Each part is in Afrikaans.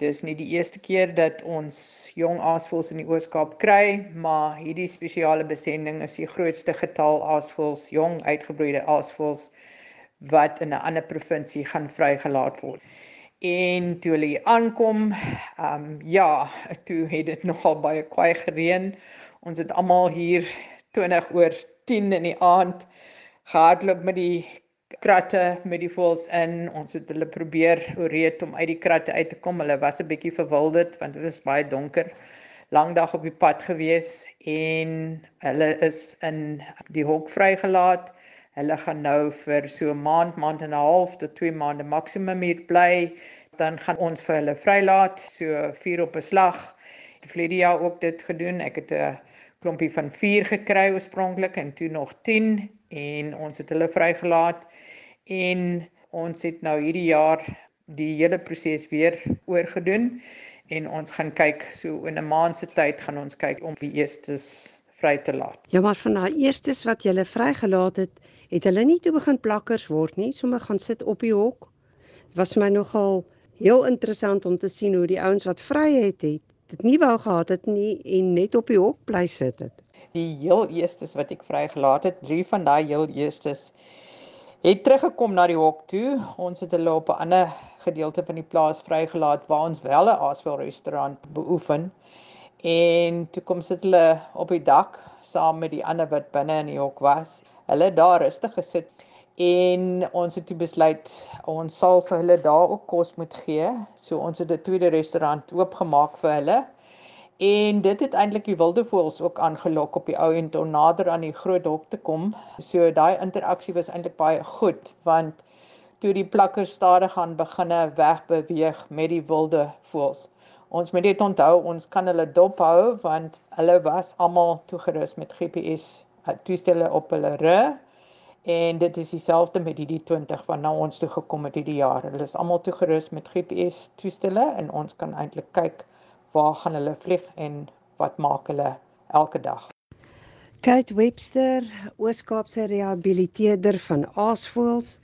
Dis nie die eerste keer dat ons jong aasvoëls in die Oos-Kaap kry, maar hierdie spesiale besending is die grootste getal aasvoëls, jong uitgebroeide aasvoëls wat in 'n ander provinsie gaan vrygelaat word. En toe hulle aankom, ehm um, ja, toe het dit nogal baie kwaai gereën. Ons het almal hier 20 oor 10 in die aand gehardloop met die kratte met die voëls in. Ons het hulle probeer ooreed om uit die kratte uit te kom. Hulle was 'n bietjie verwilderd want dit was baie donker. Lang dag op die pad gewees en hulle is in die hok vrygelaat. Hulle gaan nou vir so 'n maand, maand en 'n half tot 2 maande maksimum hier bly. Dan gaan ons vir hulle vrylaat, so 4 op 'n slag. Die verlede jaar ook dit gedoen. Ek het 'n klompie van 4 gekry oorspronklik en toe nog 10 en ons het hulle vrygelaat en ons het nou hierdie jaar die hele proses weer oorgedoen en ons gaan kyk so in 'n maand se tyd gaan ons kyk om die eerstes vry te laat. Ja, maar van daai eerstes wat jy vrygelaat het, het hulle nie toe begin plakkers word nie, sommer gaan sit op die hok. Dit was my nogal heel interessant om te sien hoe die ouens wat vry het, het dit nie wou gehad het nie en net op die hok bly sit het. Die heel eerstes wat ek vrygelaat het, drie van daai heel eerstes het teruggekom na die hok toe. Ons het hulle op 'n ander gedeelte van die plaas vrygelaat waar ons wel 'n aasvel restaurant beoefen. En toe kom sit hulle op die dak saam met die ander wat binne in die hok was. Hulle daar rustig gesit en ons het besluit ons sal vir hulle daar ook kos moet gee. So ons het 'n tweede restaurant oopgemaak vir hulle En dit het eintlik die wilde voëls ook aangelok op die ou end om nader aan die groot hok te kom. So daai interaksie was eintlik baie goed want toe die plakkers stadig gaan beginne wegbeweeg met die wilde voëls. Ons moet dit onthou, ons kan hulle dop hou want hulle was almal toegerus met GPS eh, toestelle op hulle rug. En dit is dieselfde met hierdie 20 wat nou ons toe gekom het hierdie jaar. Hulle is almal toegerus met GPS toestelle en ons kan eintlik kyk waar gaan hulle vlieg en wat maak hulle elke dag. Kate Webster, Ooskaapse rehabiliteerder van aasvoëls.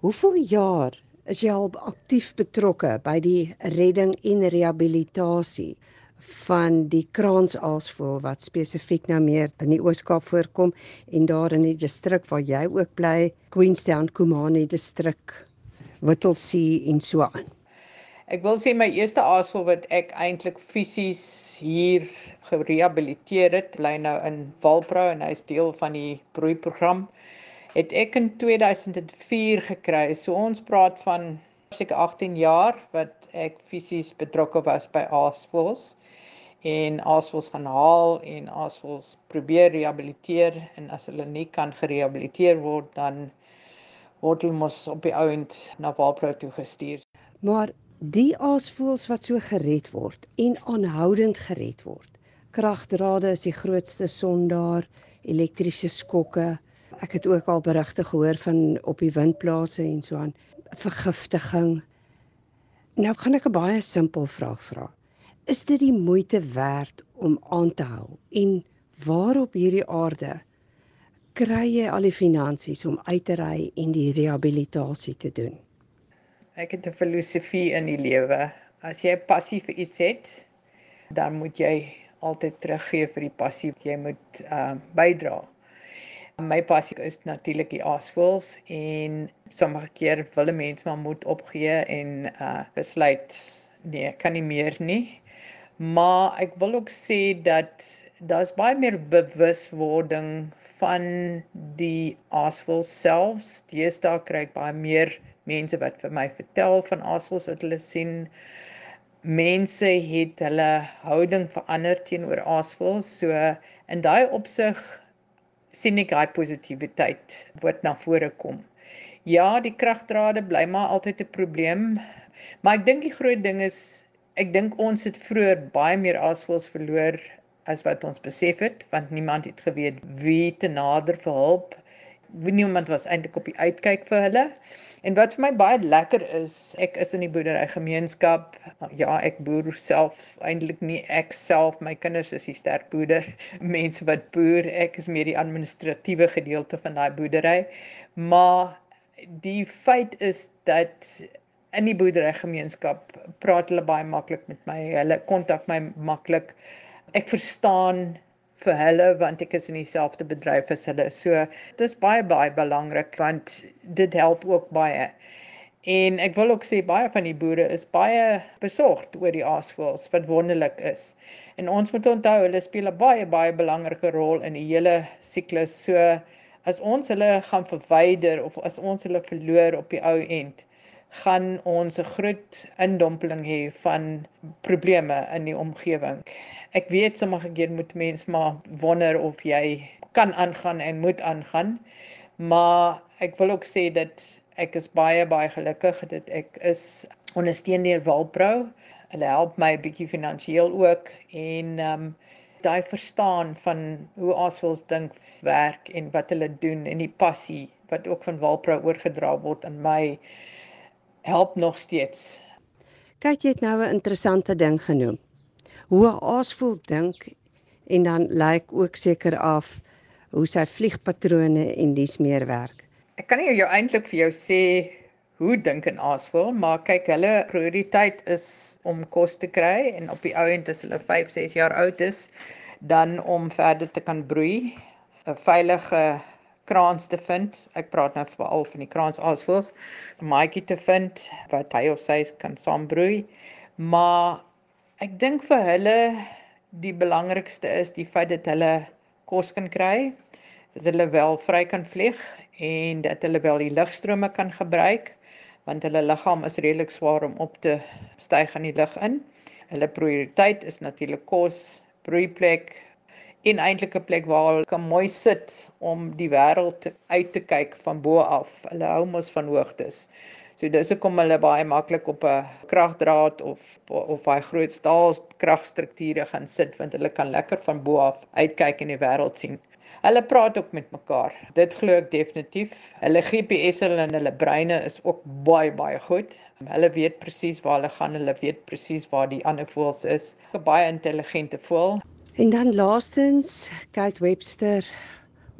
Hoeveel jaar is jy al aktief betrokke by die redding en rehabilitasie van die kraansaasvoël wat spesifiek nou meer in die Ooskaap voorkom en daar in die distrik waar jy ook bly, Queenstown, Kumani distrik, Whittlesea en so aan. Ek wil sê my eerste aasvoël wat ek eintlik fisies hier gerehabiliteer het, bly nou in Walpro en hy's deel van die broeiprogram. Het ek in 2004 gekry. So ons praat van seker 18 jaar wat ek fisies betrokke was by aasvoëls en aasvoëls gaan haal en aasvoëls probeer rehabiliteer en as hulle nie kan gerehabiliteer word dan word hulle mos op die ouend na Walpro toe gestuur. Maar Die aasvoëls wat so gered word en aanhoudend gered word. Kragdrade is die grootste sondaar, elektriese skokke. Ek het ook al berigte gehoor van op die windplase en so aan vergiftiging. Nou gaan ek 'n baie simpel vraag vra. Is dit die moeite werd om aan te hou en waar op hierdie aarde kry jy al die finansies om uit te ry en die rehabilitasie te doen? Ek het 'n filosofie in die lewe. As jy 'n passie vir iets het, dan moet jy altyd teruggee vir die passie wat jy moet uh bydra. My passie is natuurlik die aasvoëls en sommige keer wil 'n mens maar moet opgee en uh besluit nee, kan nie meer nie. Maar ek wil ook sê dat daar's baie meer bewuswording van die aasvoëls selfs. Deesdae kry ek baie meer mense wat vir my vertel van asels wat hulle sien. Mense het hulle houding verander teenoor asels. So in daai opsig sien ek daai positiwiteit wat na vore kom. Ja, die kragdrade bly maar altyd 'n probleem. Maar ek dink die groot ding is ek dink ons het vroeër baie meer asels verloor as wat ons besef het want niemand het geweet wie te nader vir hulp. Niemand was eintlik op die uitkyk vir hulle. En wat vir my baie lekker is, ek is in die boerdery gemeenskap. Ja, ek boer self eintlik nie ek self, my kinders is die sterk boerder, mense wat boer. Ek is meer die administratiewe gedeelte van daai boerdery. Maar die feit is dat in die boerderygemeenskap praat hulle baie maklik met my. Hulle kontak my maklik. Ek verstaan vir hulle want ek is in dieselfde bedryf as hulle. So dit is baie baie belangrik want dit help ook baie. En ek wil ook sê baie van die boere is baie besorgd oor die aasvoëls wat wonderlik is. En ons moet onthou hulle speel 'n baie baie belangrike rol in die hele siklus. So as ons hulle gaan verwyder of as ons hulle verloor op die ou end, gaan ons 'n groot indompeling hê van probleme in die omgewing. Ek weet sommige keer moet mense maar wonder of jy kan aangaan en moet aangaan. Maar ek wil ook sê dat ek is baie baie gelukkig dat ek is ondersteun deur Walpro. Hulle help my 'n bietjie finansiëel ook en ehm um, daai verstaan van hoe Aswels dink werk en wat hulle doen en die passie wat ook van Walpro oorgedra word aan my help nog steeds. Kyk jy het nou 'n interessante ding genoem hoe 'n aasvoël dink en dan lyk ook seker af hoe sy vliegpatrone en dis meer werk. Ek kan nie jou eintlik vir jou sê hoe dink 'n aasvoël, maar kyk, hulle prioriteit is om kos te kry en op die ou end as hulle 5, 6 jaar oud is, dan om verder te kan broei, 'n veilige kraans te vind. Ek praat nou veral van die kraans aasvoëls, 'n maatjie te vind wat hy of sy kan saambroei. Maar Ek dink vir hulle die belangrikste is die feit dat hulle kos kan kry, dat hulle wel vry kan vlieg en dat hulle wel die lugstrome kan gebruik want hulle liggaam is redelik swaar om op te styg aan die lug in. Hulle prioriteit is natuurlik kos, broeiplek en eintlik 'n plek waar hulle kan mooi sit om die wêreld uit te kyk van bo af. Hulle hou mos van hoogtes. So dis hoekom hulle baie maklik op 'n kragdraad of of baie groot staal kragstrukture gaan sit want hulle kan lekker van bo af uitkyk en die wêreld sien. Hulle praat ook met mekaar. Dit glo ek definitief. Hulle GPS en hulle breine is ook baie baie goed. Hulle weet presies waar hulle gaan. Hulle weet presies waar die ander voëls is. 'n Baie intelligente voël. En dan laastens, Kate Webster,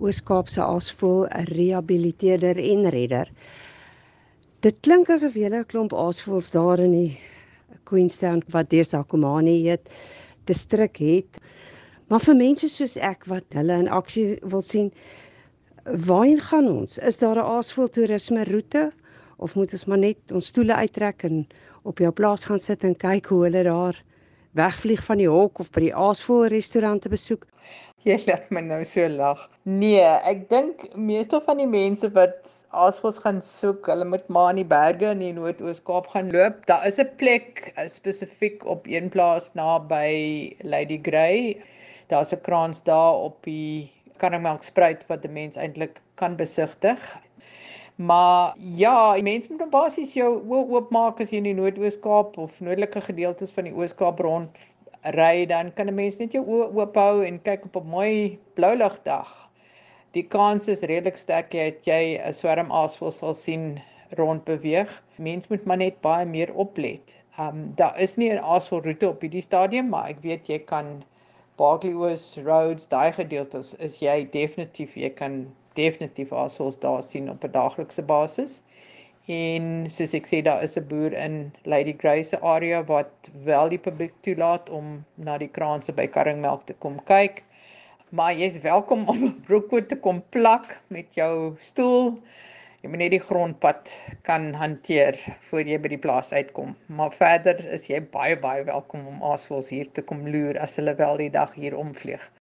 Oos-Kaapse aasvoël, 'n rehabiliteerder en redder. Dit klink asof jy 'n klomp aasvoëls daar in die Queenstown wat Desakomani heet, distrik het. Maar vir mense soos ek wat hulle in aksie wil sien, waarheen gaan ons? Is daar 'n aasvoël toerisme roete of moet ons maar net ons stoele uittrek en op jou plaas gaan sit en kyk hoe hulle daar wegvlieg van die hok of by die aasvoël restaurante besoek? Jy laat my nou so lag. Nee, ek dink meeste van die mense wat aasvoëls gaan soek, hulle moet maar in die berge in die Noord-Oos-Kaap gaan loop. Daar is 'n plek eh, spesifiek op een plaas naby Lady Grey. Daar's 'n kraans daar op die Karmelkspruit wat 'n mens eintlik kan besigtig. Maar ja, mense moet basies jou oopmaak as jy in die Noord-Oos-Kaap of noordelike gedeeltes van die Oos-Kaap rond ry, dan kan 'n mens net jou oë oop hou en kyk op 'n mooi blou ligdag. Die kans is redelik sterk dat jy 'n swerm aasvoël sal sien rond beweeg. Mense moet maar net baie meer oplet. Um daar is nie 'n aasvoëlroete op hierdie stadium, maar ek weet jy kan Barkley Oos Roads, daai gedeeltes is jy definitief jy kan definitief asoos daar sien op 'n daaglikse basis. En soos ek sê daar is 'n boer in Lady Grace area wat wel die publiek toelaat om na die kraanse by Karringmelk te kom kyk. Maar jy's welkom om 'n broekkoot te kom plak met jou stoel. Jy moet net die grondpad kan hanteer voor jy by die plaas uitkom. Maar verder is jy baie baie welkom om aasvoëls hier te kom loer as hulle wel die dag hier omvlieg.